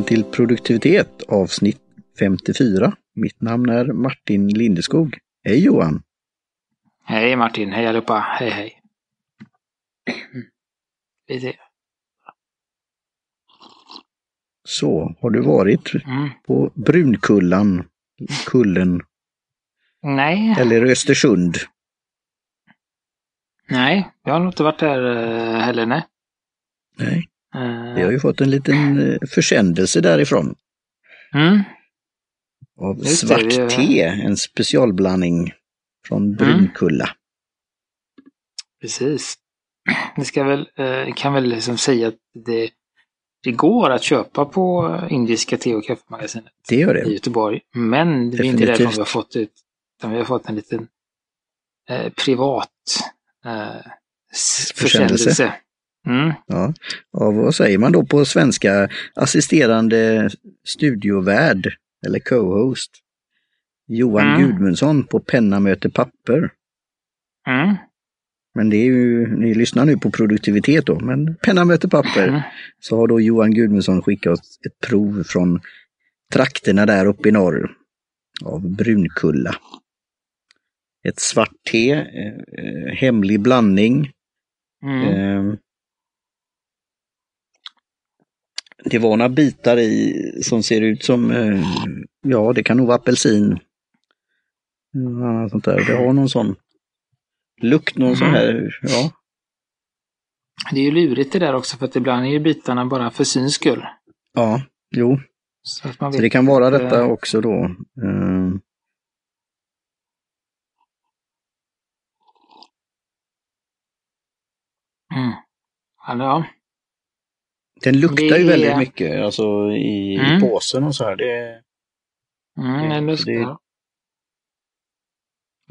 välkommen till produktivitet avsnitt 54. Mitt namn är Martin Lindeskog. Hej Johan! Hej Martin, hej allihopa, hej hej. Så, har du varit Mm. på Brunkullan, Kullen Nej, eller Östersund? nej, jag har nog inte varit där eh, heller, nej. Nej, vi har ju fått en liten eh, försändelse därifrån mm, av Just det, svart vi- te, en specialblandning från Brunkulla. precis. Det ska väl, eh, kan väl liksom säga att det, det går att köpa på indiska te och kaffemagasinet Det gör i det. Göteborg. Men det är inte därifrån vi har fått ut, utan vi har fått en liten eh, privat eh, Försändelse. försändelse. Mm. Ja. Av vad säger man då på svenska? Assisterande studiovärd eller co-host. Johan Mm. Gudmundsson på Penna möter papper. Mm. Men det är ju, ni lyssnar nu på produktivitet då, men penna möter papper. Mm. Så har då Johan Gudmundsson skickat oss ett prov från trakterna där uppe i norr. Av Brunkulla. Ett svart te, eh, eh, hemlig blandning. Mm. Eh, det var några bitar i som ser ut som, eh, ja det kan nog vara apelsin. Mm, sånt där. Det har någon sån lukt, någon sån här, ja. Det är ju lurigt det där också för att ibland är ju bitarna bara för syns skull. Ja, jo. Så att man Så det kan vara detta också då. Eh, Mm. Alltså, ja. Den luktar ju Det är- väldigt mycket, alltså i, Mm. i påsen och så här. Det, Mm, Det- luktar. det-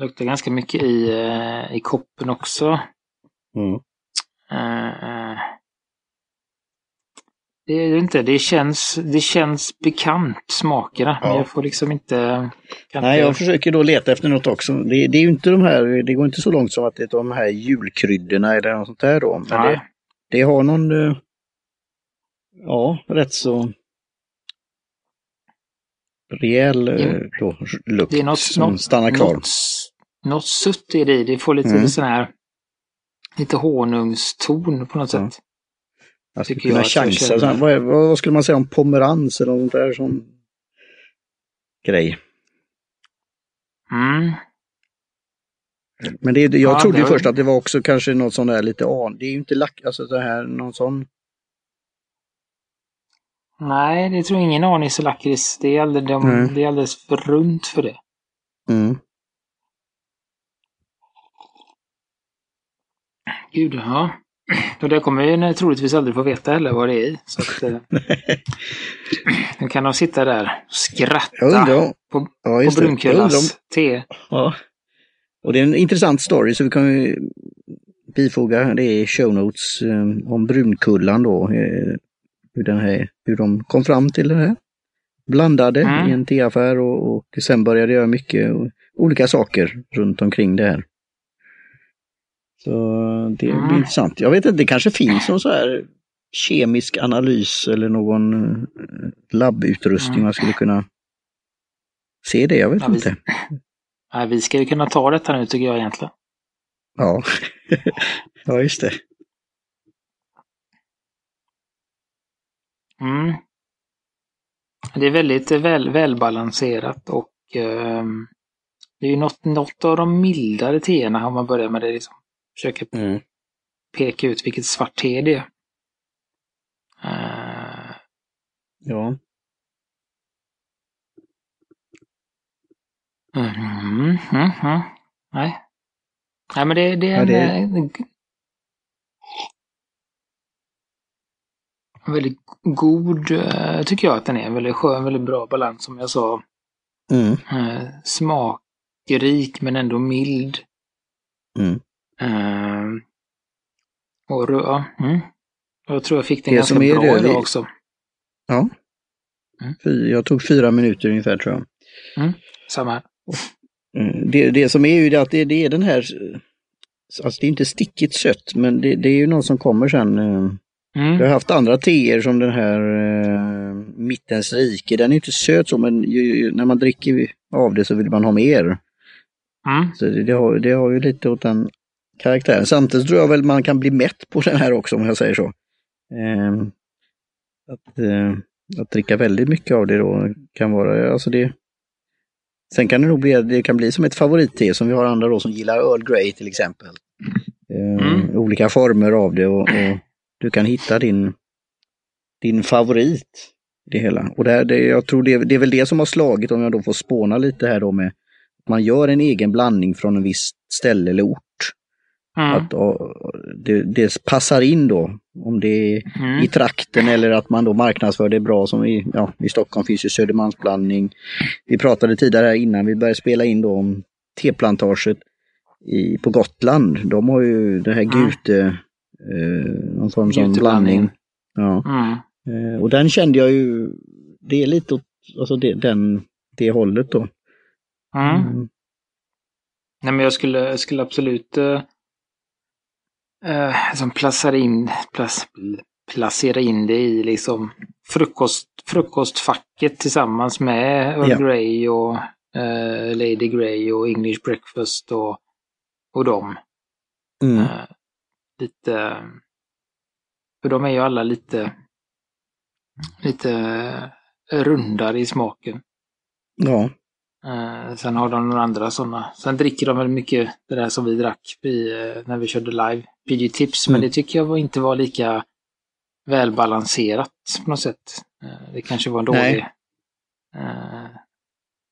luktar ganska mycket i, eh, i koppen också. mm. Eh. Det är det inte, det känns, det känns bekant smakerna. Men Ja. jag får liksom inte... Nej, jag försöker då leta efter något också. Det, det är ju inte de här, det går inte så långt som att det är de här julkryddorna eller något sånt där då. Men det, det har någon, ja, rätt så rejäl eh, då, lukt Det är något, som något, stannar kvar. Något, något sutt i det. Det får lite Mm. sån här lite honungston på något Ja. sätt. Jag skulle kunna jag chansa. känner. Vad, vad skulle man säga om pomerans eller något där som grej? Mm. Men det, jag Ja, trodde ju var- först att det var också kanske något sån där lite an. Det är ju inte lack, alltså det här, någon sån. Nej, det tror jag ingen anis och lakrits. Det är alldeles, de, Nej. det är alldeles för runt för det. Mm. Gud, ja. Och det kommer vi troligtvis aldrig få veta heller vad det är i. Så att, eh, nu kan de sitta där och skratta undrar på, ja, på Brunkullas te. ja. Och det är en intressant story så vi kan ju bifoga det i show notes eh, om Brunkullan då. Eh, hur, den här, hur de kom fram till det här. Blandade Mm. i en teaffär och, och sen började göra mycket olika saker runt omkring det här. Så det blir Mm. intressant. Jag vet inte, det kanske finns någon så här kemisk analys eller någon eh, labbutrustning Mm. man skulle kunna se det. Jag vet Ja, vi- inte. Nej, vi ska ju kunna ta detta nu tycker jag egentligen. Ja, ja just det. Mm. Det är väldigt eh, väl, välbalanserat och ehm, det är ju något, något av de mildare teerna om man börjar med det. Liksom. Försöker Mm. peka ut vilket svart te det är. Eh, Ja. Mm, mm, mm. Nej. Nej, men det, det är Ja, en, det- eh, en väldigt god, eh, tycker jag att den är. Väldigt skön, väldigt bra balans som jag sa. Mm. Eh, smakrik men ändå mild. Mm. Eh, och ja, mm. Jag tror jag fick den Det ganska bra det- idag också. Ja. Mm. Jag tog fyra minuter ungefär tror jag. Samma här. Mm. Det, det som är ju det att det, det är den här, alltså det är inte stickigt sött men det, det är ju något som kommer sen. eh, Mm. Jag har haft andra teer som den här uh, Mittens rike. Den är inte söt så men ju, när man dricker av det så vill man ha mer. Mm. Så det, det, har, det har ju lite åt den karaktären. Samtidigt tror jag väl man kan bli mätt på den här också om jag säger så. Eh, att, eh, att dricka väldigt mycket av det då kan vara, alltså det Sen kan det nog bli, det kan bli som ett favoritte som vi har andra då som gillar Earl Grey till exempel. Eh, Mm. Olika former av det och, och du kan hitta din, din favorit i det hela. Och det, här, det, jag tror det, det är väl det som har slagit om jag då får spåna lite här då med man gör en egen blandning från en viss ställe eller ort. Mm. Att och, det, det passar in då, om det är Mm. i trakten eller att man då marknadsför det bra som i, ja, i Stockholm finns ju Södermalmsblandning. Vi pratade tidigare innan vi började spela in då om teplantaget i, på Gotland. De har ju det här Mm. Gute, någon form som Guteblandning. blandning. Ja. Mm. Eh, och den kände jag ju, det är lite åt alltså det, den, det hållet då. Mm. Mm. Nej, men jag skulle, jag skulle absolut eh, eh, liksom placera, in, plac, placera in det i liksom frukost, frukostfacket tillsammans med Earl Ja. Grey och eh, Lady Grey och English Breakfast och, och dem. Mm. Eh, lite... För de är ju alla lite, lite eh, rundare i smaken. Ja. Eh, sen har de några andra sådana. Sen dricker de väl mycket det där som vi drack i, eh, när vi körde live, PG Tips, men Mm. det tycker jag var, inte var lika välbalanserat på något sätt. Eh, det kanske var en dålig...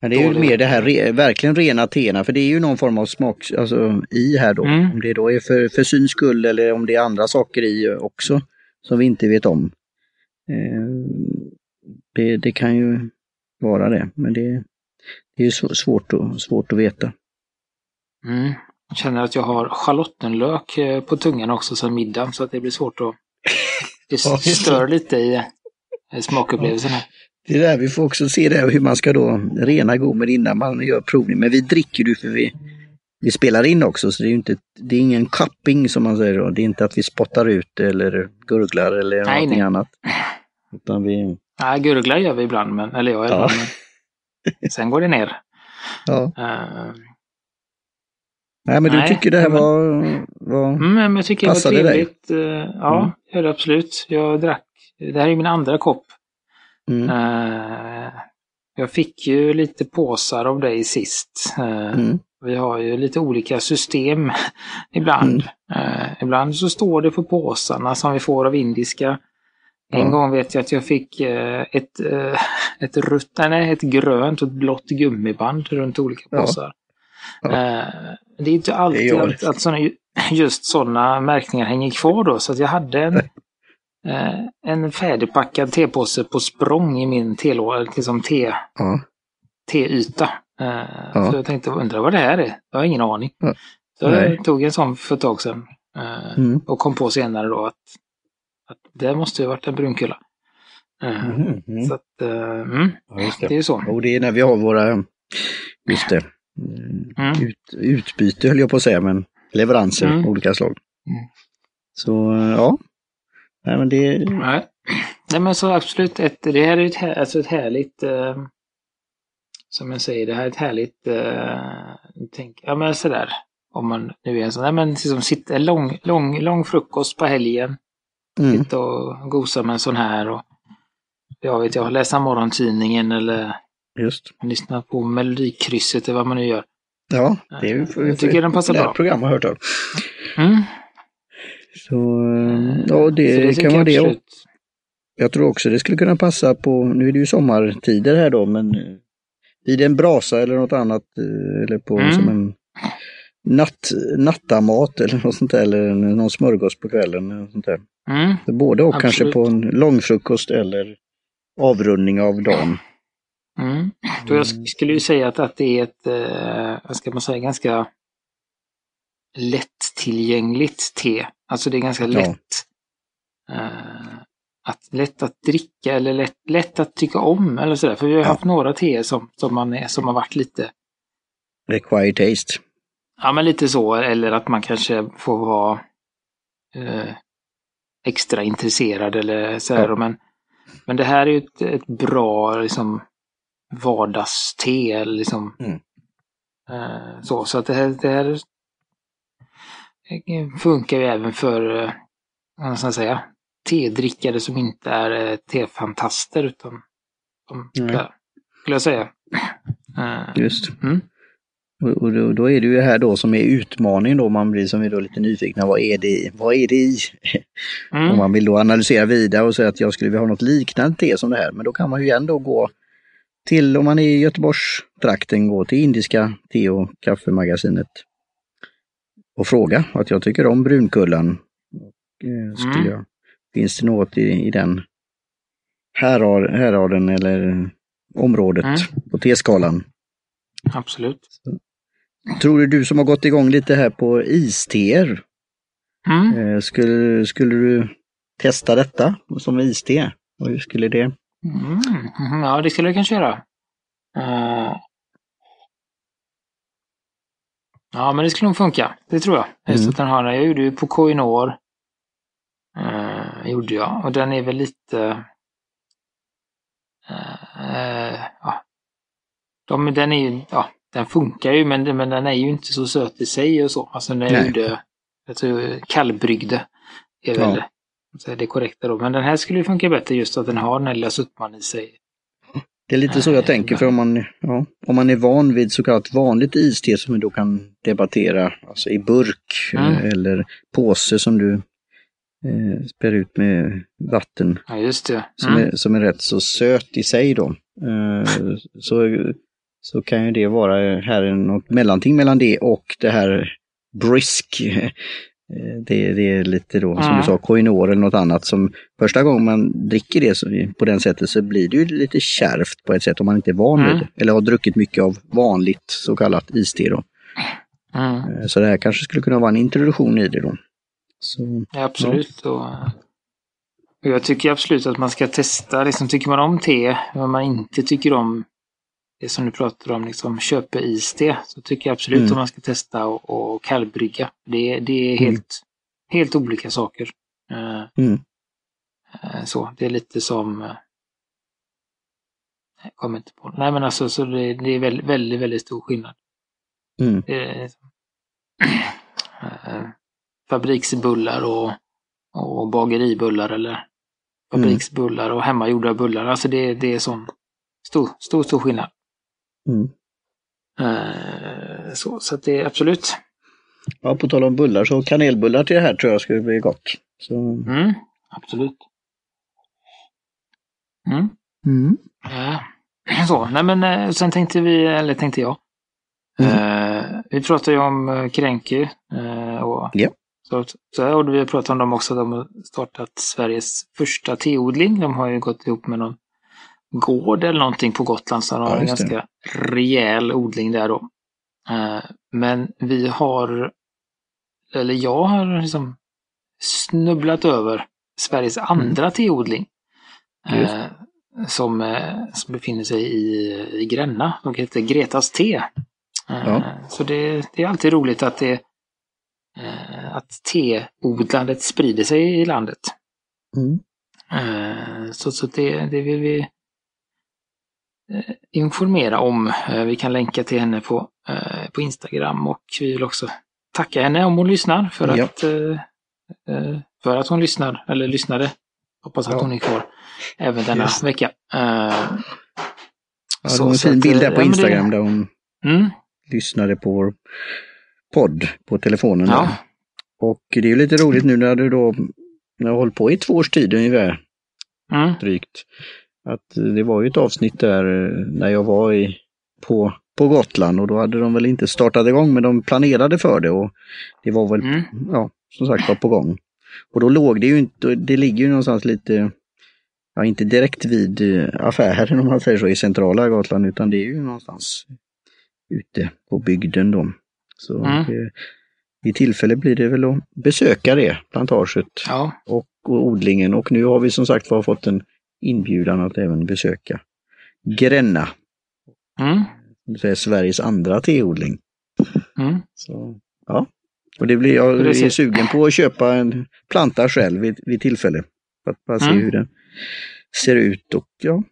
Men det är ju mer det här re, verkligen rena teerna, för det är ju någon form av smak alltså, i här då. Mm. Om det då är för, för syns skull eller om det är andra saker i också som vi inte vet om. Eh, det, det kan ju vara det, men det, det är ju svårt, att, svårt att veta. mm. Jag känner att jag har schalottenlök eh, på tungan också sen middagen så att det blir svårt att... Det. stör lite i eh, smakupplevelsen här. Det är där vi får också se det, hur man ska då rena gommen innan man gör provning. Men vi dricker ju för vi, vi spelar in också, så det är inte, det är ingen cupping som man säger då. Det är inte att vi spottar ut eller gurglar eller Nej, någonting nej. annat. Utan vi, Nej, gurglar gör vi ibland, men, eller jag Ja. ibland. Men sen går det ner. ja. Eh, Nej men du Nej, tycker det här men- var, var Mm, jag tycker det var Passade dig? trevligt. Eh, Ja, Mm. det absolut. Jag drack. Det här är min andra kopp. Mm, Eh, Jag fick ju lite påsar av dig sist. Eh, mm, Vi har ju lite olika system ibland. Mm. Eh, Ibland så står det på påsarna som vi får av indiska. En Ja. gång vet jag att jag fick ett, ett rött, nej, ett grönt och ett blått gummiband runt olika Ja. påsar. Ja. Eh, Det är inte alltid att, att såna, just sådana märkningar hänger kvar då. Så jag hade en, eh, en färdigpackad tepåse på språng i min telå, liksom te, ja, teyta. Eh, Ja. Så jag tänkte, undra vad det här är? Jag har ingen aning. Ja. Så Nej. jag tog en sån för ett tag sedan. eh, mm, Och kom på senare då att, att det måste ju varit en brunkulla. Eh, mm, mm. Så att, eh, mm, Ja, just det är det. ju så. Och det är när vi har våra, just det, mm, Mm. ut, utbyte höll jag på att säga, men leveranser Mm. av olika slag. Så ja, Nej, men det, Nej. Nej men så absolut, ett, det här är ett, här- alltså ett härligt, eh, som jag säger, det här är ett härligt, eh, tänk, ja men sådär, om man nu är en sån, nej men liksom sitta, lång, lång, lång frukost på helgen, mm, sitta och gosa med en sån här och jag vet jag, läsa morgontidningen eller just. lyssna på melodikrysset eller vad man nu gör. Ja, det är ju Jag tycker den passar bra. program har hört av. Mm. Så eh, ja, det, Så kan tycker vara det. Absolut. jag tror också det skulle kunna passa på, nu är det ju sommartider här då, men eh, vid en brasa eller något annat, eh, eller på Mm. som en natt, nattamat eller något sånt där, eller någon smörgås på kvällen. Eller sånt där. Mm. Så både och kanske Absolut. på en långfrukost eller avrundning av dagen. Mm. Då jag sk- skulle ju säga att, att det är ett, eh, vad ska man säga, ganska lättillgängligt te. Alltså det är ganska Ja. lätt. Eh, att, lätt att dricka eller lätt, lätt att tycka om eller sådär. För vi har Ja. haft några teer som, som, man är, som har varit lite, Required taste. ja men lite så. Eller att man kanske får vara eh, extra intresserad eller sådär. Ja. Men, Men det här är ju ett, ett bra liksom, vardagste. Liksom. Mm. Eh, så, så att det här, det här funkar ju även för, eh, vad ska jag säga, tedrickare som inte är eh, tefantaster utan Nej. där, skulle jag säga. Eh, Just. Mm. Och, och då, då är det ju här då som är utmaningen då, man blir som är då lite nyfikna, vad är det i? Vad är det i? mm. Om man vill då analysera vidare och säga att jag skulle vilja ha något liknande te som det här, men då kan man ju ändå gå till, om man är i Göteborgstrakten, gå till Indiska te och kaffemagasinet och fråga att jag tycker om brunkullan. Och, eh, skulle Mm. jag, finns det något i, i den härad, häraden eller området Mm. på teskalan? Absolut. Tror du du som har gått igång lite här på isteer, Mm. eh, skulle, skulle du testa detta som iste? Och hur skulle det? Mm. Mhm, Ja, det skulle jag kanske göra. Eh, Ja, men det skulle nog funka. Det tror jag. Just Mm. att den har, jag gjorde ju på Koinor. Uh, gjorde jag. Och den är väl lite... eh, ja. De, den är ju, ja, den funkar ju men, men den är ju inte så söt i sig och så. Alltså jag Nej. gjorde, alltså kallbryggde är väl är det korrekta då. Men den här skulle ju funka bättre just att den har den här lilla suttman i sig. Det är lite så jag tänker, för om man, ja, om man är van vid så kallat vanligt iste som vi då kan debattera, alltså i burk Mm. eh, eller påse som du eh, spär ut med vatten, Ja, just det. som, Mm. är, som är rätt så söt i sig då. Eh, så, så kan ju det vara här är något mellanting mellan det och det här brisk. Eh, Det, det är lite då, som Mm. du sa, koinor eller något annat som första gången man dricker det så, på den sättet så blir det ju lite kärvt på ett sätt om man inte är van vid Mm. det. Eller har druckit mycket av vanligt så kallat iste då. Mm. Så det här kanske skulle kunna vara en introduktion i det då. Så, Ja, absolut. Och, och jag tycker absolut att man ska testa, liksom, tycker man om te, men man inte tycker om det som du pratar om, liksom köpe-iste, så tycker jag absolut Mm. att man ska testa och, och kallbrygga. Det, det är Mm. helt, helt olika saker. Eh, mm, eh, så, det är lite som... eh, Jag kommer inte på Nej men alltså, så det, det är väldigt, väldigt, väldigt stor skillnad. mm, Det liksom, fabriksbullar och, och bageribullar eller fabriksbullar och hemmagjorda bullar. Alltså det, det är sån stor, stor, stor skillnad. Mm. Eh, så så att det är absolut. Ja, på tal om bullar så kanelbullar till det här tror jag skulle bli gott. Så, Mm, absolut. Mm. mm. Ja. Så, nej men eh, sen tänkte vi, eller tänkte jag. Mm. Eh, vi pratade ju om eh, Kränky. Eh, och Ja. så, så, och vi pratade om dem också, de har startat Sveriges första teodling. De har ju gått ihop med någon gård eller någonting på Gotland, så Ja, har en just det. ganska rejäl odling där då. Eh, men vi har, eller jag har liksom snubblat över Sveriges andra teodling. Mm. Just. Eh, som, eh, som befinner sig i, i Gränna och heter Gretas te. Eh, Ja. Så det, det är alltid roligt att det att teodlandet sprider sig i landet. Mm. Så, så det, det vill vi informera om. Eh, Vi kan länka till henne på, eh, på Instagram och vi vill också tacka henne om hon lyssnar för Ja. att, eh, eh, för att hon lyssnar, eller lyssnade. Hoppas att Ja. hon är kvar även denna Yes. vecka. Eh, Ja, Så- det var en fin bild eh, där på det- Instagram där hon Mm, lyssnade på vår podd på telefonen. ja. Och det är ju lite roligt nu när du då, när jag har hållit på i två års tid ungefär, mm, drygt. Att det var ju ett avsnitt där eh, när jag var i, på, på Gotland och då hade de väl inte startat igång men de planerade för det och det var väl, mm, ja, som sagt var på gång. Och då låg det ju inte, det ligger ju någonstans lite, ja inte direkt vid eh, affären om man säger så i centrala Gotland utan det är ju någonstans ute på bygden då. Så Mm. det, i tillfälle blir det väl att besöka det, plantaget ja, och, och odlingen och nu har vi som sagt var fått en inbjudan att även besöka Gränna, mm, det säga Sveriges andra teodling. mm. Så, ja. Och det blir, jag är Precis. sugen på att köpa en planta själv vid, vid tillfälle. För att bara se Mm. hur den, ser ut och ja.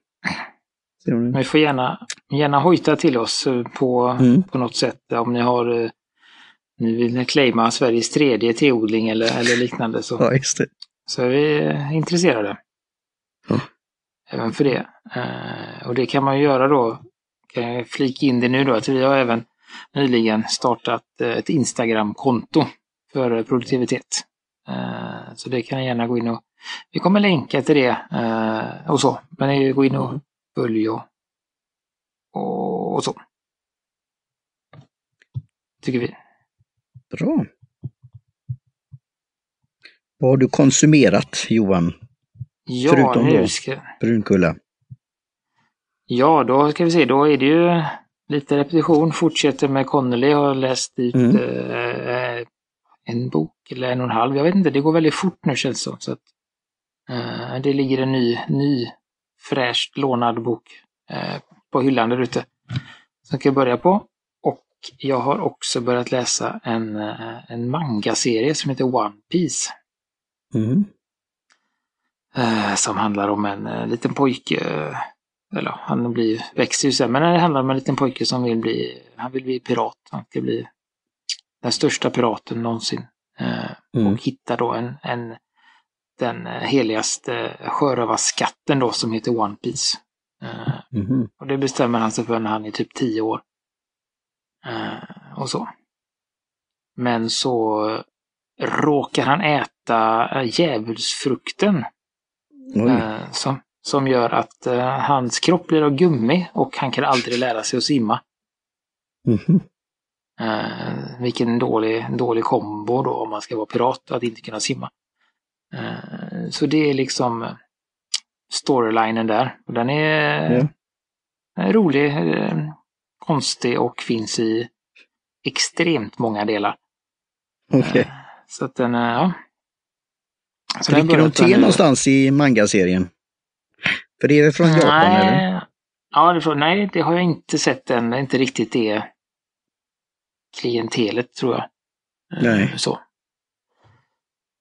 Vi får gärna, gärna hojta till oss eh, på, mm. på något sätt om ni har eh, ni vill claima Sveriges tredje teodling eller, eller liknande så, ja, så är vi intresserade. Ja. Även för det. Eh, och det kan man ju göra då, kan jag flika in det nu då, att vi har även nyligen startat eh, ett Instagram-konto för produktivitet. Eh, så det kan jag gärna gå in och vi kommer länka till det eh, och så. Men ni gå in och följ och, och, och så. Tycker vi. Bra. Vad har du konsumerat Johan? Ja, Förutom nu ska... Brunkulla. Ja, då ska vi se, då är det ju lite repetition. Fortsätter med Connolly. Jag har läst dit mm. eh, en bok eller en och en halv. Jag vet inte, det går väldigt fort nu känns det som. Så att, eh, det ligger en ny, ny fräscht lånad bok eh, på hyllan där ute. Som jag börja på. Och jag har också börjat läsa en, eh, en manga-serie som heter One Piece. Mm. Eh, som handlar om en eh, liten pojke eller han blir, växer ju sen, men det handlar om en liten pojke som vill bli, han vill bli pirat. Han ska bli den största piraten någonsin. Eh, mm. Och hittar då en, en den heligaste sjörövarskatten då som heter One Piece. Mm. Och det bestämmer han sig för när han är typ tio år. och så. Men så råkar han äta djävulsfrukten. Som, som gör att uh, hans kropp blir av gummi och han kan aldrig lära sig att simma. Mm. Uh, vilken dålig, dålig kombo då om man ska vara pirat att inte kunna simma. Uh, så det är liksom storylinen där. Och den är, yeah. är rolig, konstig och finns i extremt många delar. Okay. Så att den, ja. Så Dricker de te någonstans i manga-serien? För det är från Japan nej. eller? Ja, det från, nej, det har jag inte sett än. Det är inte riktigt det klientelet tror jag. Eh, nej. Så.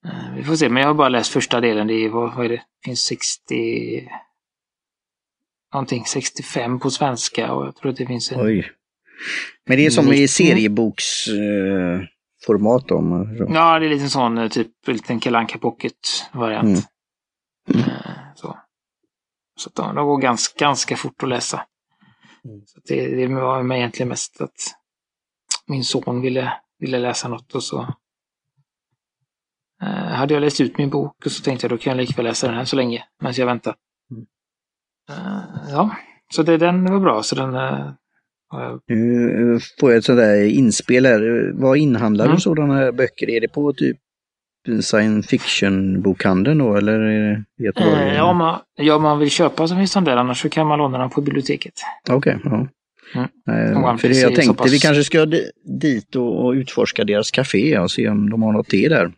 Eh, vi får se, men jag har bara läst första delen. Det är, vad, vad är det? det finns 60... Någonting 65 på svenska och jag tror att det finns en... Oj. Men det är som i serieboksformat uh, om... Ja, det är lite sån eh, typ liten Kalanka Pocket-variant. Mm. Mm. Så. Så de, de går ganska, ganska fort att läsa. Mm. Så det, det var egentligen mest att min son ville, ville läsa något och så eh, hade jag läst ut min bok och så tänkte jag då kan jag lika väl läsa den här så länge medan jag väntar. Mm. Eh, ja, så det, den var bra. Så den, eh, nu får jag ett sånt där inspel här. Vad inhandlar mm. du sådana här böcker? Är det på typ science fiction-bokhandeln då eller Göteborg? Eh, ja, man, ja, man vill köpa så finns de där, annars så kan man låna dem på biblioteket. Okej, okay, ja. Mm. Eh, för det jag tänkte pass... vi kanske ska dit och, och utforska deras café och se om de har något te där.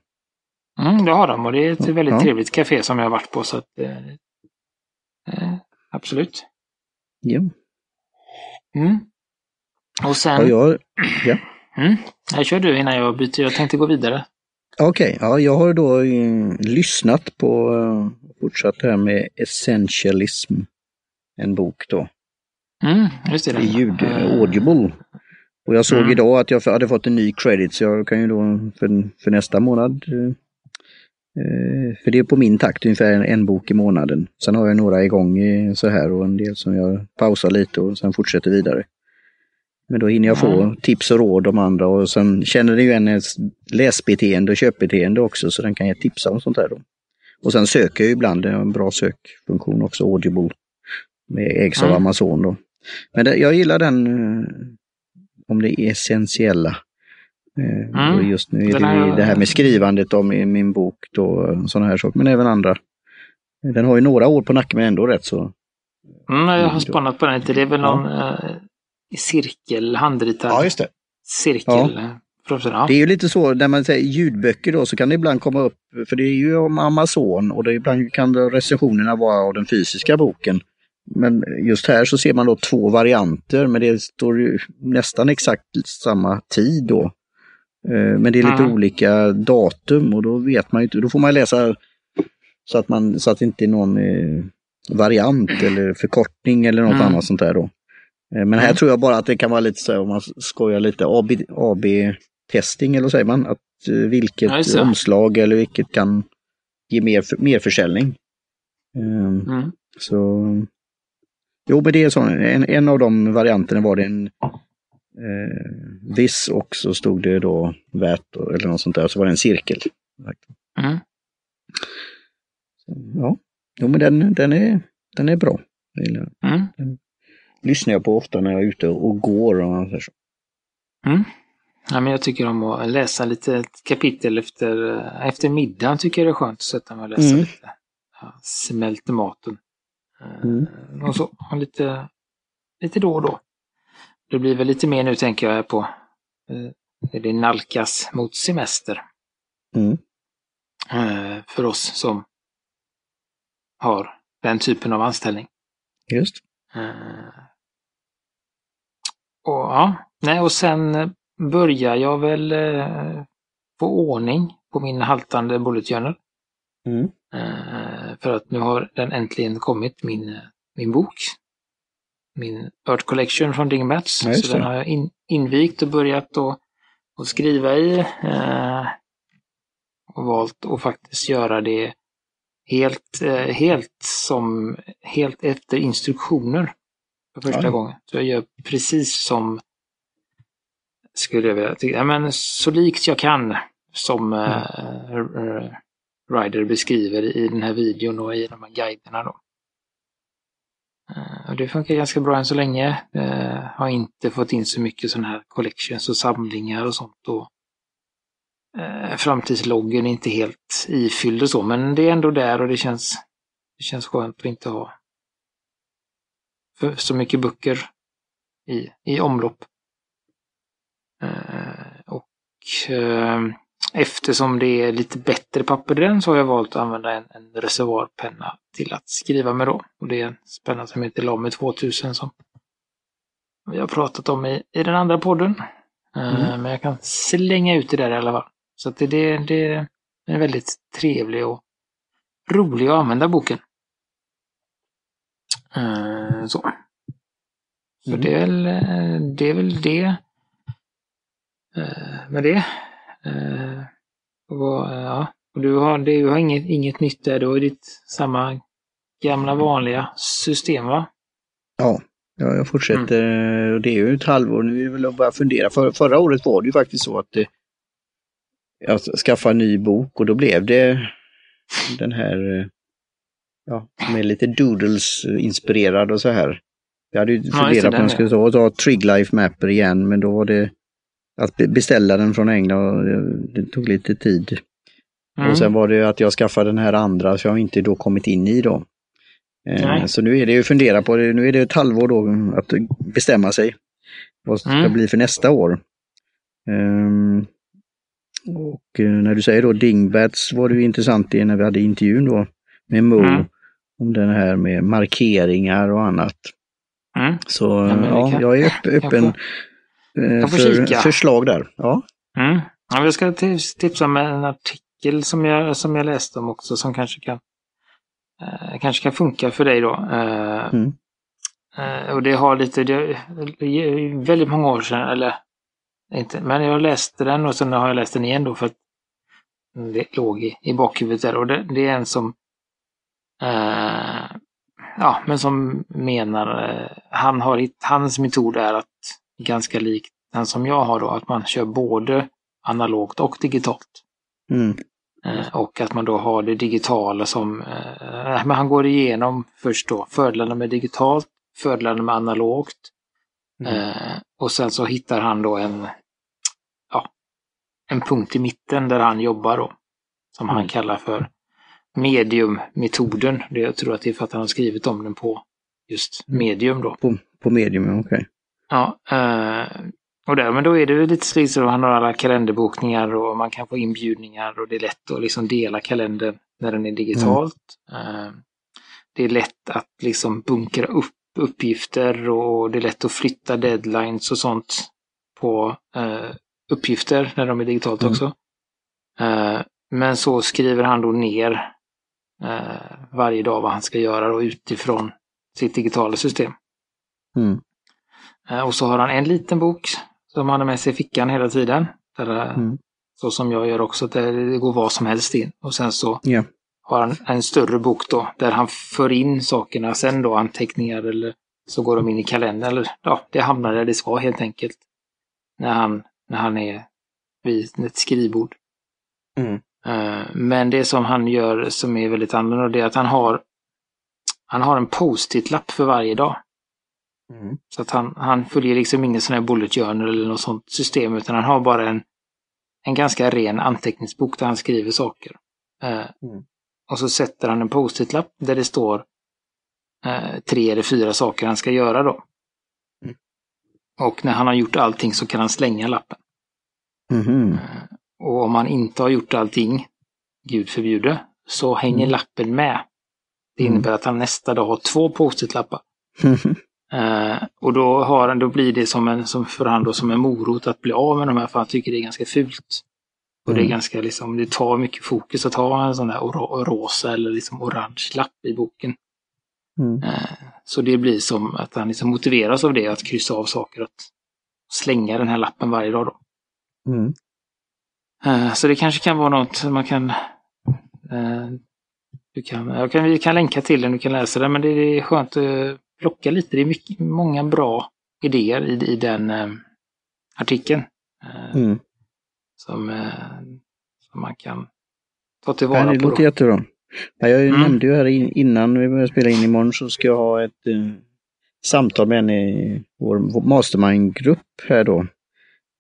Mm, det har de och det är ett väldigt ja. trevligt café som jag har varit på så att eh, eh absolut. Ja. Mm. Och sen... Ja, jag, ja. Mm. Här kör du innan jag byter. Jag tänkte gå vidare. Okej, okay, ja, jag har då uh, lyssnat på, uh, fortsatt här med Essentialism, en bok då. Mm, just det. I ljud, uh, Audible. Och jag såg mm. idag att jag hade fått en ny credit så jag kan ju då för, för nästa månad, uh, för det är på min takt ungefär en, en, bok i månaden. Sen har jag några igång så här och en del som jag pausar lite och sen fortsätter vidare. Men då hinner jag få mm. tips och råd om andra och sen känner den ju en läsbeteende och köpbeteende också så den kan jag tipsa om sånt här. Då. Och sen söker jag ibland, det en bra sökfunktion också, Audible. Med ägs av mm. Amazon då. Men det, jag gillar den, eh, om det är essentiella. Eh, mm. Just nu är det här... det här med skrivandet om min bok då, sådana här saker, men även andra. Den har ju några år på nacken men ändå rätt så. Mm, jag har spannat på den lite. Det är väl någon ja. Cirkel, handritad ja, just det. cirkel. Ja. Det är ju lite så när man säger ljudböcker då så kan det ibland komma upp, för det är ju om Amazon och det ibland kan recensionerna vara av den fysiska boken. Men just här så ser man då två varianter men det står ju nästan exakt samma tid då. Eh, men det är lite mm. olika datum och då vet man ju inte, då får man läsa så att, man, så att inte någon eh, variant eller förkortning eller något Mm. annat sånt där då. Eh, Men här Mm. tror jag bara att det kan vara lite så om man skojar lite, AB, AB-testing eller vad säger man? Att eh, vilket det. omslag eller vilket kan ge mer, mer försäljning. Ehm, Mm. Så Jo, men det är så. En, en av de varianterna var det en eh, viss och så stod det då värt eller något sånt där. Så var det en cirkel. Mm. Så, ja, jo, men den, den, är, den är bra. Den. Lyssnar jag på ofta när jag är ute och går. Och så. Mm. Ja, men jag tycker om att läsa lite kapitel efter, efter middagen. Tycker jag det är skönt att sätta mig och läsa Mm. lite. Ja, smälter maten. Eh, Mm. Och så. Och lite, lite då och då. Det blir väl lite mer nu tänker jag på. eh, Det nalkas mot semester. Mm. eh, För oss som har den typen av anställning. Just. Eh, Och ja, nej och sen börjar jag väl eh, få ordning på min haltande bullet journal. Mm. Eh, för att nu har den äntligen kommit, min, min bok. Min Earth Collection från Dingbats. Ja, så den har jag in, invigt och börjat då, att skriva i. Eh, och valt att faktiskt göra det helt, eh, helt som, helt efter instruktioner. För första Ja. gången. Så jag gör precis som, skulle jag vilja tycka, ja, men så likt jag kan som eh, eh, Ryder beskriver i den här videon och i de här guiderna då. Eh, Och det funkar ganska bra än så länge. Eh, har inte fått in så mycket sådana här collections och samlingar och sånt. Och, eh, framtidsloggen är inte helt ifylld och så, men det är ändå där och det känns, det känns skönt att inte ha för så mycket böcker i, i omlopp. Eh, och eh, eftersom det är lite bättre papper i den så har jag valt att använda en, en reservoarpenna till att skriva med då. Och det är en penna som heter Lame 2000 som vi har pratat om i, i den andra podden. Eh, Mm. Men jag kan slänga ut det där i alla fall. Så att det, det, det är en väldigt trevlig och rolig att använda boken. Eh, så. Så Mm. det är väl eh, det. Är väl det. Eh, med det. Eh, och, eh, ja. och du har, du har inget, inget nytt där, du har ditt samma gamla vanliga system va? Ja, ja jag fortsätter. Och Det är ju ett halvår nu. är det väl att bara fundera. För, förra året var det ju faktiskt så att det, jag skaffade en ny bok och då blev det den här eh, ja, är lite doodles-inspirerad och så här. Jag hade ju det, funderat på om jag skulle ta, ta Triglife Mapper igen, men då var det att be- beställa den från England och det, tog lite tid. Mm. Och sen var det att jag skaffade den här andra så jag har inte då kommit in i då. Eh, Nej. Så nu är det ju fundera på det, nu är det ett halvår då att bestämma sig vad det ska Mm. bli för nästa år. Ehm, och eh, när du säger då Dingbats var det ju intressant det när vi hade intervjun då med Mo Mm. om den här med markeringar och annat. Mm. Så Ja, ja, jag är öppen eh, jag får för kika. förslag där. Ja. Mm. Ja, jag ska tips- tipsa med en artikel som jag, som jag läste om också som kanske kan, eh, kanske kan funka för dig då. Eh, Mm. eh, och det har lite, det, det är väldigt många år sedan, eller inte, men jag läste den och sen har jag läst den igen då för att det låg i, i bakhuvudet där och det, det är en som eh, ja, men som menar, eh, han har, hans metod är att ganska likt den som jag har då, att man kör både analogt och digitalt. Mm. Eh, Och att man då har det digitala som, eh, men han går igenom först då fördelarna med digitalt, fördelarna med analogt. Mm. Eh, och sen så hittar han då en, ja, en punkt i mitten där han jobbar då. Som han Mm. kallar för mediummetoden. Jag tror att det är för att han har skrivit om den på just Mm. medium då. På, på medium, okej. Ja, eh, och där, men då är det lite så han har alla kalenderbokningar och man kan få inbjudningar och det är lätt att liksom dela kalendern när den är digitalt. Eh, det är lätt att liksom bunkra upp uppgifter och det är lätt att flytta deadlines och sånt på eh, uppgifter när de är digitalt Mm. också. Eh, men så skriver han då ner eh, varje dag vad han ska göra då utifrån sitt digitala system. Mm. Eh, och så har han en liten bok som han har med sig i fickan hela tiden. Där, eh, Mm. Så som jag gör också, där det går vad som helst in. Och sen så Ja. Har han en större bok då, där han för in sakerna sen då, anteckningar eller så går de in i kalendern. Eller ja, det hamnar där det ska helt enkelt. När han, när han är vid ett skrivbord. Mm. Eh, Men det som han gör som är väldigt annorlunda, det är att han har han har en post-it-lapp för varje dag. Mm. Så att han, han följer liksom ingen sån här bullet journal eller något sånt system, utan han har bara en, en ganska ren anteckningsbok där han skriver saker. Eh, Mm. Och så sätter han en post-it-lapp där det står eh, tre eller fyra saker han ska göra då. Mm. Och när han har gjort allting så kan han slänga lappen. Mhm. Och om han inte har gjort allting, gud förbjude, så hänger Mm. lappen med. Det Mm. innebär att han nästa dag har två post-it-lappar. Eh, och då, har han, då blir det som en, som för han då, som en morot att bli av med de här, för han tycker det är ganska fult. Och det är Mm. ganska liksom, det tar mycket fokus att ha en sån där rosa eller liksom orange lapp i boken. Mm. Eh, så det blir som att han liksom motiveras av det, att kryssa av saker, att slänga den här lappen varje dag då. Mm. Eh, Så det kanske kan vara något man kan... eh, Du kan, jag kan vi kan länka till den, du kan läsa den, men det är skönt att plocka lite. Det är mycket, många bra idéer i, i den artikeln. Mm. Som, eh, som man kan ta tillvara det på. låter Då. jättebra. Ja, jag Mm. nämnde ju här in- innan vi började spela in imorgon så ska jag ha ett eh, samtal med en i vår mastermind-grupp här då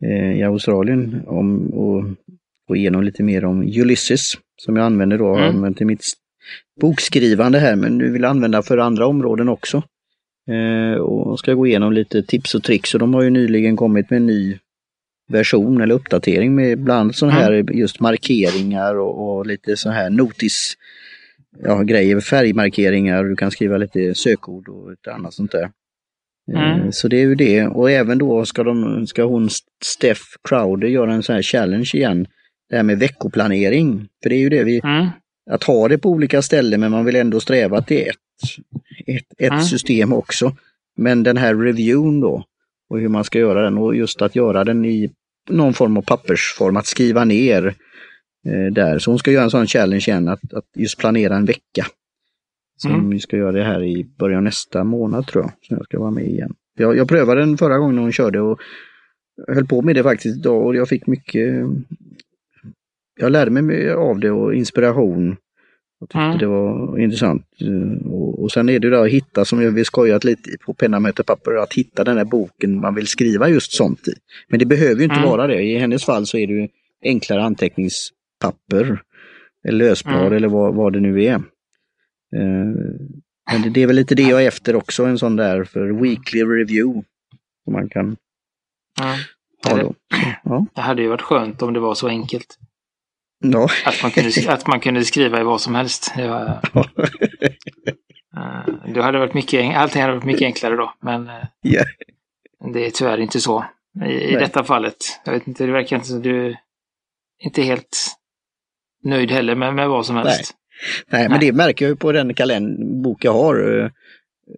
eh, i Australien om att gå igenom lite mer om Ulysses som jag använder då, har Mm. använt i mitt bokskrivande här men nu vill jag använda för andra områden också. Eh, och ska gå igenom lite tips och tricks och de har ju nyligen kommit med en ny version eller uppdatering med bland annat sådana här just markeringar och, och lite så här notis ja, grejer, färgmarkeringar, du kan skriva lite sökord och lite annat sånt där. Eh, Mm. Så det är ju det och även då ska, de, ska hon Steph Crowder göra en sån här challenge igen. Det här med veckoplanering. För det är ju det vi, Mm. att ha det på olika ställen men man vill ändå sträva till ett, ett, ett Mm. system också. Men den här reviewn då och hur man ska göra den och just att göra den i någon form av pappersform, att skriva ner eh, där. Så hon ska göra en sån challenge igen, att, att just planera en vecka. Som Mm. vi ska göra det här i början av nästa månad tror jag, så jag ska vara med igen. Jag, jag prövade den förra gången hon körde och höll på med det faktiskt idag och jag fick mycket jag lärde mig av det och inspiration. Jag tyckte Mm. det var intressant. Eh, Och, och sen är det där att hitta, som vi skojat lite på penna möter papper, att hitta den här boken man vill skriva just sånt i. Men det behöver ju inte Mm. vara det. I hennes fall så är det ju enklare anteckningspapper, eller lösblad Mm. eller vad, vad det nu är. Eh, Men det, det är väl lite det jag är efter också, en sån där för weekly review. Som man kan ha då. Ja. Det hade ju varit skönt om det var så enkelt. Ja. Att man kunde, att man kunde skriva i vad som helst. Det, var, eh, det hade varit mycket, allting hade varit mycket enklare då. Men Ja. det är tyvärr inte så. I, i detta fallet. Jag vet inte, det verkar inte som du är inte helt nöjd heller med, med vad som helst. Nej, men Nej. det märker jag ju på den kalendbok jag har. Eh,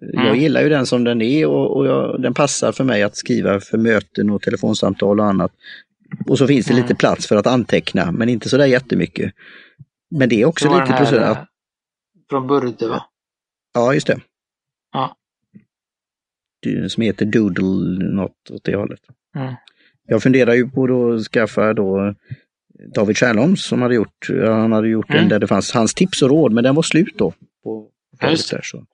Jag Mm. gillar ju den som den är och, och jag, den passar för mig att skriva för möten och telefonsamtal och annat. Och så finns det Mm. lite plats för att anteckna, men inte sådär jättemycket. Men det är också Det lite här, procent. eh, Att, Från Burde va? ja, just det. Ja. Som heter Doodle, något åt det hållet. Mm. Jag funderar ju på att skaffa då David Kärnholms som hade gjort, han hade gjort Mm. en där det fanns hans tips och råd, men den var slut då. På där, så.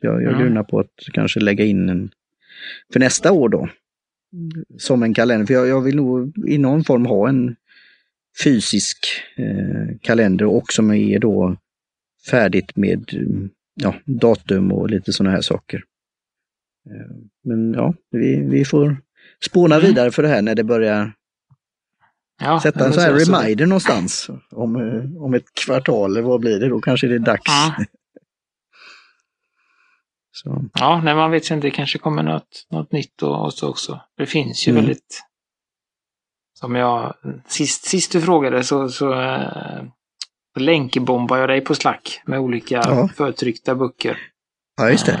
Jag, jag Mm. grunnar på att kanske lägga in en för nästa år då. Som en kalender, för jag, jag vill nog i någon form ha en fysisk eh, kalender och som är då färdigt med mm, ja, datum och lite sådana här saker. Eh, Men ja, vi, vi får spåna Mm. vidare för det här när det börjar Ja, sätta en sån här så- så- reminder någonstans. Om, eh, om ett kvartal, eller vad blir det då? Kanske det är dags. Ja. Så, Ja, nej, man vet inte. Det kanske kommer något, något nytt och, och så också. Det finns ju Mm. länkbombar jag dig på Slack med olika Ja. förtryckta böcker. Ja, just det.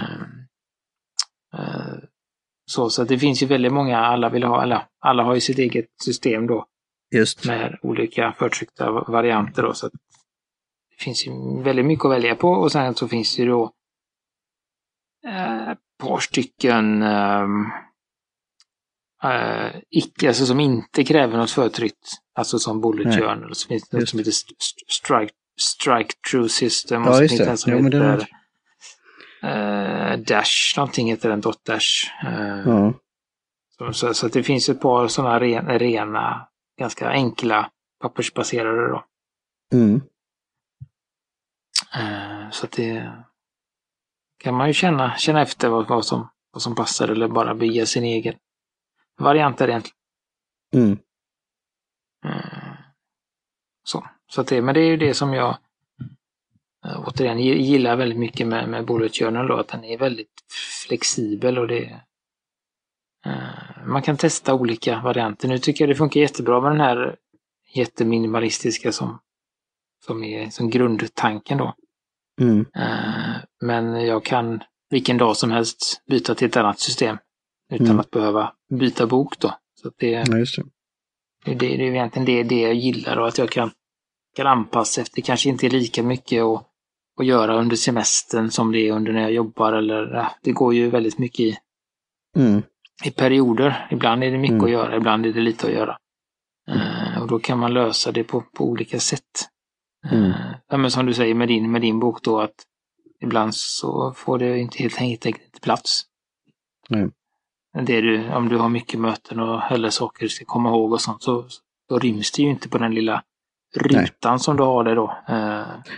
Eh, eh, Så, så det finns ju väldigt många, alla vill ha, alla, alla har ju sitt eget system då Just. med olika förtryckta varianter då. Så det finns ju väldigt mycket att välja på och sen så finns det ju då eh, ett par stycken ehm, eh, icke, alltså som inte kräver något förtryckt. Alltså som Bullet. Journal. Finns det något som heter st- st- Strike, strike True System. Och Ja, just det. som Jo, heter eh, Dash, någonting heter den, Dot Dash. Eh, Ja. så, så, det finns ett par sådana rena, rena, ganska enkla pappersbaserade då. Mm. Eh, så att det kan man ju känna, känna efter vad, vad, som, vad som passar eller bara bygga sin egen variant där egentligen. Mm. Eh, så så det, men det är ju det som jag eh, återigen gi- gillar väldigt mycket med, med Bullet Journal då, att den är väldigt flexibel och det eh, man kan testa olika varianter. Nu tycker jag det funkar jättebra med den här jätteminimalistiska som, som är som grundtanken då. Mm. Eh, Men jag kan vilken dag som helst byta till ett annat system utan Mm. att behöva byta bok då. Så det, Ja, det. det, det är egentligen det, det jag gillar och att jag kan, kan anpassa efter kanske inte är lika mycket att, att göra under semestern som det är under när jag jobbar eller det går ju väldigt mycket i, Mm. i perioder. Ibland är det mycket Mm. att göra, ibland är det lite att göra. Eh, och då kan man lösa det på, på olika sätt. Mm. Ja, men som du säger med din, med din bok då att ibland så får det inte helt enkelt inte plats. Nej. Det du, om du har mycket möten och eller saker du ska komma ihåg och sånt så, så ryms det ju inte på den lilla rutan som du har där då. Eh,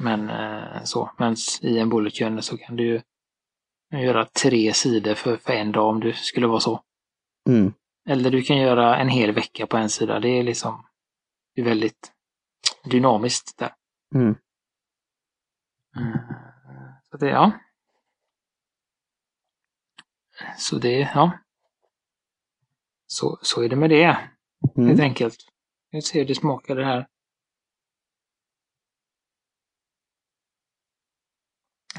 men eh, så, men i en bullet journal så kan du ju göra tre sidor för, för en dag om du skulle vara så. Mm. Eller du kan göra en hel vecka på en sida. Det är liksom det är väldigt dynamiskt där. Mm. Mm. Så det, ja. Så det, ja. Så, så är det med det, helt Mm. enkelt. Vi ser hur det smakar det här.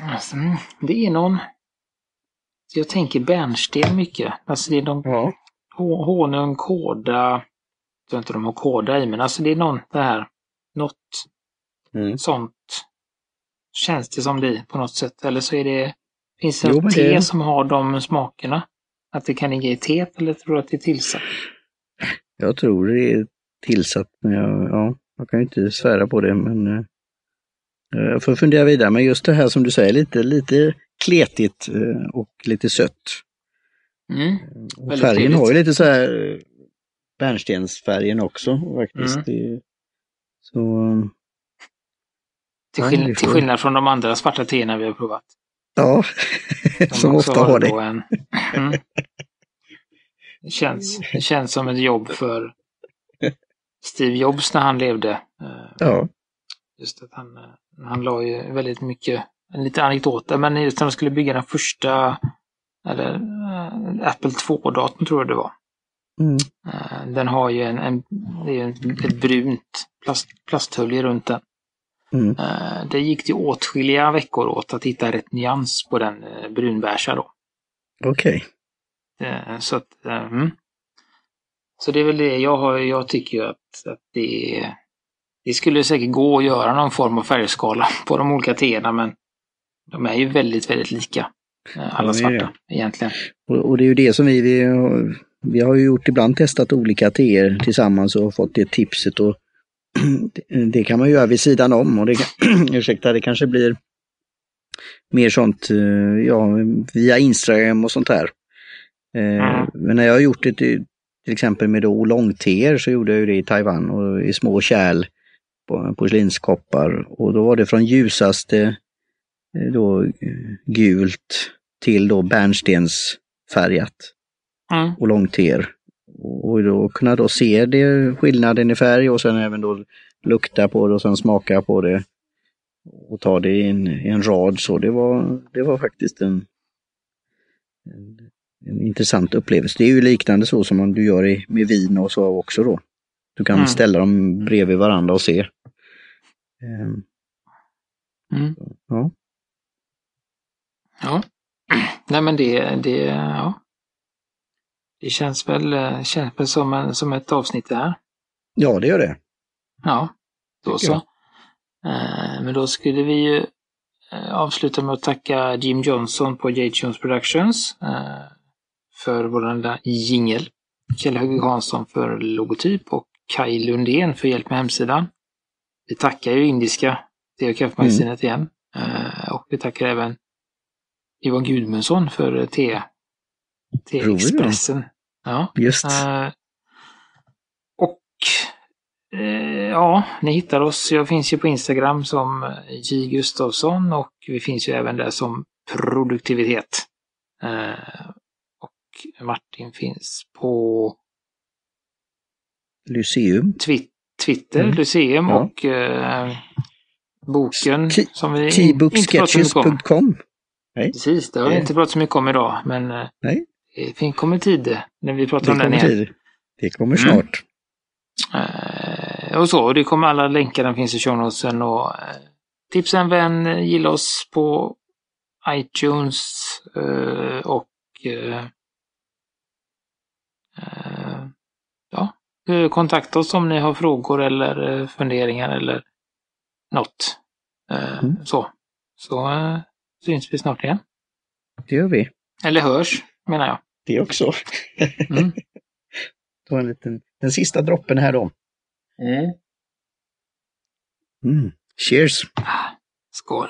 Alltså, mm, det är någon... Jag tänker bärnsten mycket. Alltså det är någon Ja. honung, kåda. Jag tror inte de har kåda i, men alltså det är någon det här. Något Mm. sånt känns det som det på något sätt. Eller så är det, finns det Jo, något te det- som har de smakerna? Att det kan ligga i teet eller tror du att det är tillsatt? Jag tror det är tillsatt, men jag, ja, jag kan ju inte svära på det. Men eh, jag får fundera vidare. Men just det här som du säger, lite, lite kletigt eh, och lite sött. Mm. Och Väldigt färgen trevligt. har ju lite så här eh, bärnstensfärgen också faktiskt. Mm. Så Till, skill- till skillnad från de andra svarta teerna vi har provat. ja, som ofta har det. En, mm. det, känns, det känns som ett jobb för Steve Jobs när han levde. Eh, Ja, Just att han, eh, han la ju väldigt mycket, en liten anekdot, men just när de skulle bygga den första, eller eh, Apple 2-datorn tror jag det var. Mm. Eh, Den har ju en, en, det är ju en ett brunt plast, plasthölje runt den. Mm. Eh, Det gick det åtskilliga veckor åt att hitta rätt nyans på den eh, brunbeiga då. okej. Eh, Så att, mm. Så det är väl det jag har, jag tycker ju att, att det det skulle säkert gå att göra någon form av färgskala på de olika teerna men de är ju väldigt, väldigt lika. Alla det. svarta egentligen. Och, och det är ju det som vi, vi, vi har ju gjort ibland testat olika teer tillsammans och fått det tipset och det, kan man göra vid sidan om och det, kan- ursäkta, det kanske blir mer sånt eh, ja, via Instagram och sånt här. Eh. Men när jag har gjort det till, exempel med då oolong-teer så gjorde jag ju det i Taiwan och i små kärl på porslinskoppar och då var det från ljusaste eh, då gult till då bärnstensfärgat Mm. och långteer. Och då kunna då se det, skillnaden i färg och sen även då lukta på det och sen smaka på det. Och ta det i en, i en rad så. Det var, det var faktiskt en, en, en intressant upplevelse. Det är ju liknande så som man du gör i, med vin och så också då. Du kan Mm. ställa dem bredvid varandra och se. Ehm, Mm. ja. Ja. Nej men det, det, ja. Det känns väl, eh, känns väl som, en, som ett avsnitt det här. ja, det gör det. Ja, då så. Eh, Men då skulle vi ju eh, avsluta med att tacka Jim Johnson på J-Tunes Productions eh, för vår lilla jingel. Kjell Högvik Hansson för logotyp och Kai Lundén för hjälp med hemsidan. Vi tackar ju Indiska te och kaffemagasinet igen. Eh, Och vi tackar även Ivan Gudmundsson för te, Te-Expressen. Ja. Just. Eh, och eh, ja, ni hittar oss. Jag finns ju på Instagram som J Gustafsson och vi finns ju även där som produktivitet. Eh, och Martin finns på Lyceum. twi- Twitter, Mm. Lyceum Ja. och eh, boken Ki- som vi in- inte pratat så mycket om. Precis, det har vi inte pratat så mycket om idag, men eh, Nej. Det fin- kommer tid när vi pratar Det om den igen. tid. Det kommer Mm. snart. Eh, och så, och det kommer alla länkar, den finns i show notesen och eh, tipsa en vän, eh, gilla oss på iTunes eh, och eh, eh, ja, eh, kontakta oss om ni har frågor eller eh, funderingar eller något. Eh, Mm. Så, så eh, syns vi snart igen. Det gör vi. Eller hörs, menar jag. Det också. Mm. Då en liten, den sista droppen här då. Mm. Mm. Cheers! Ah, skål!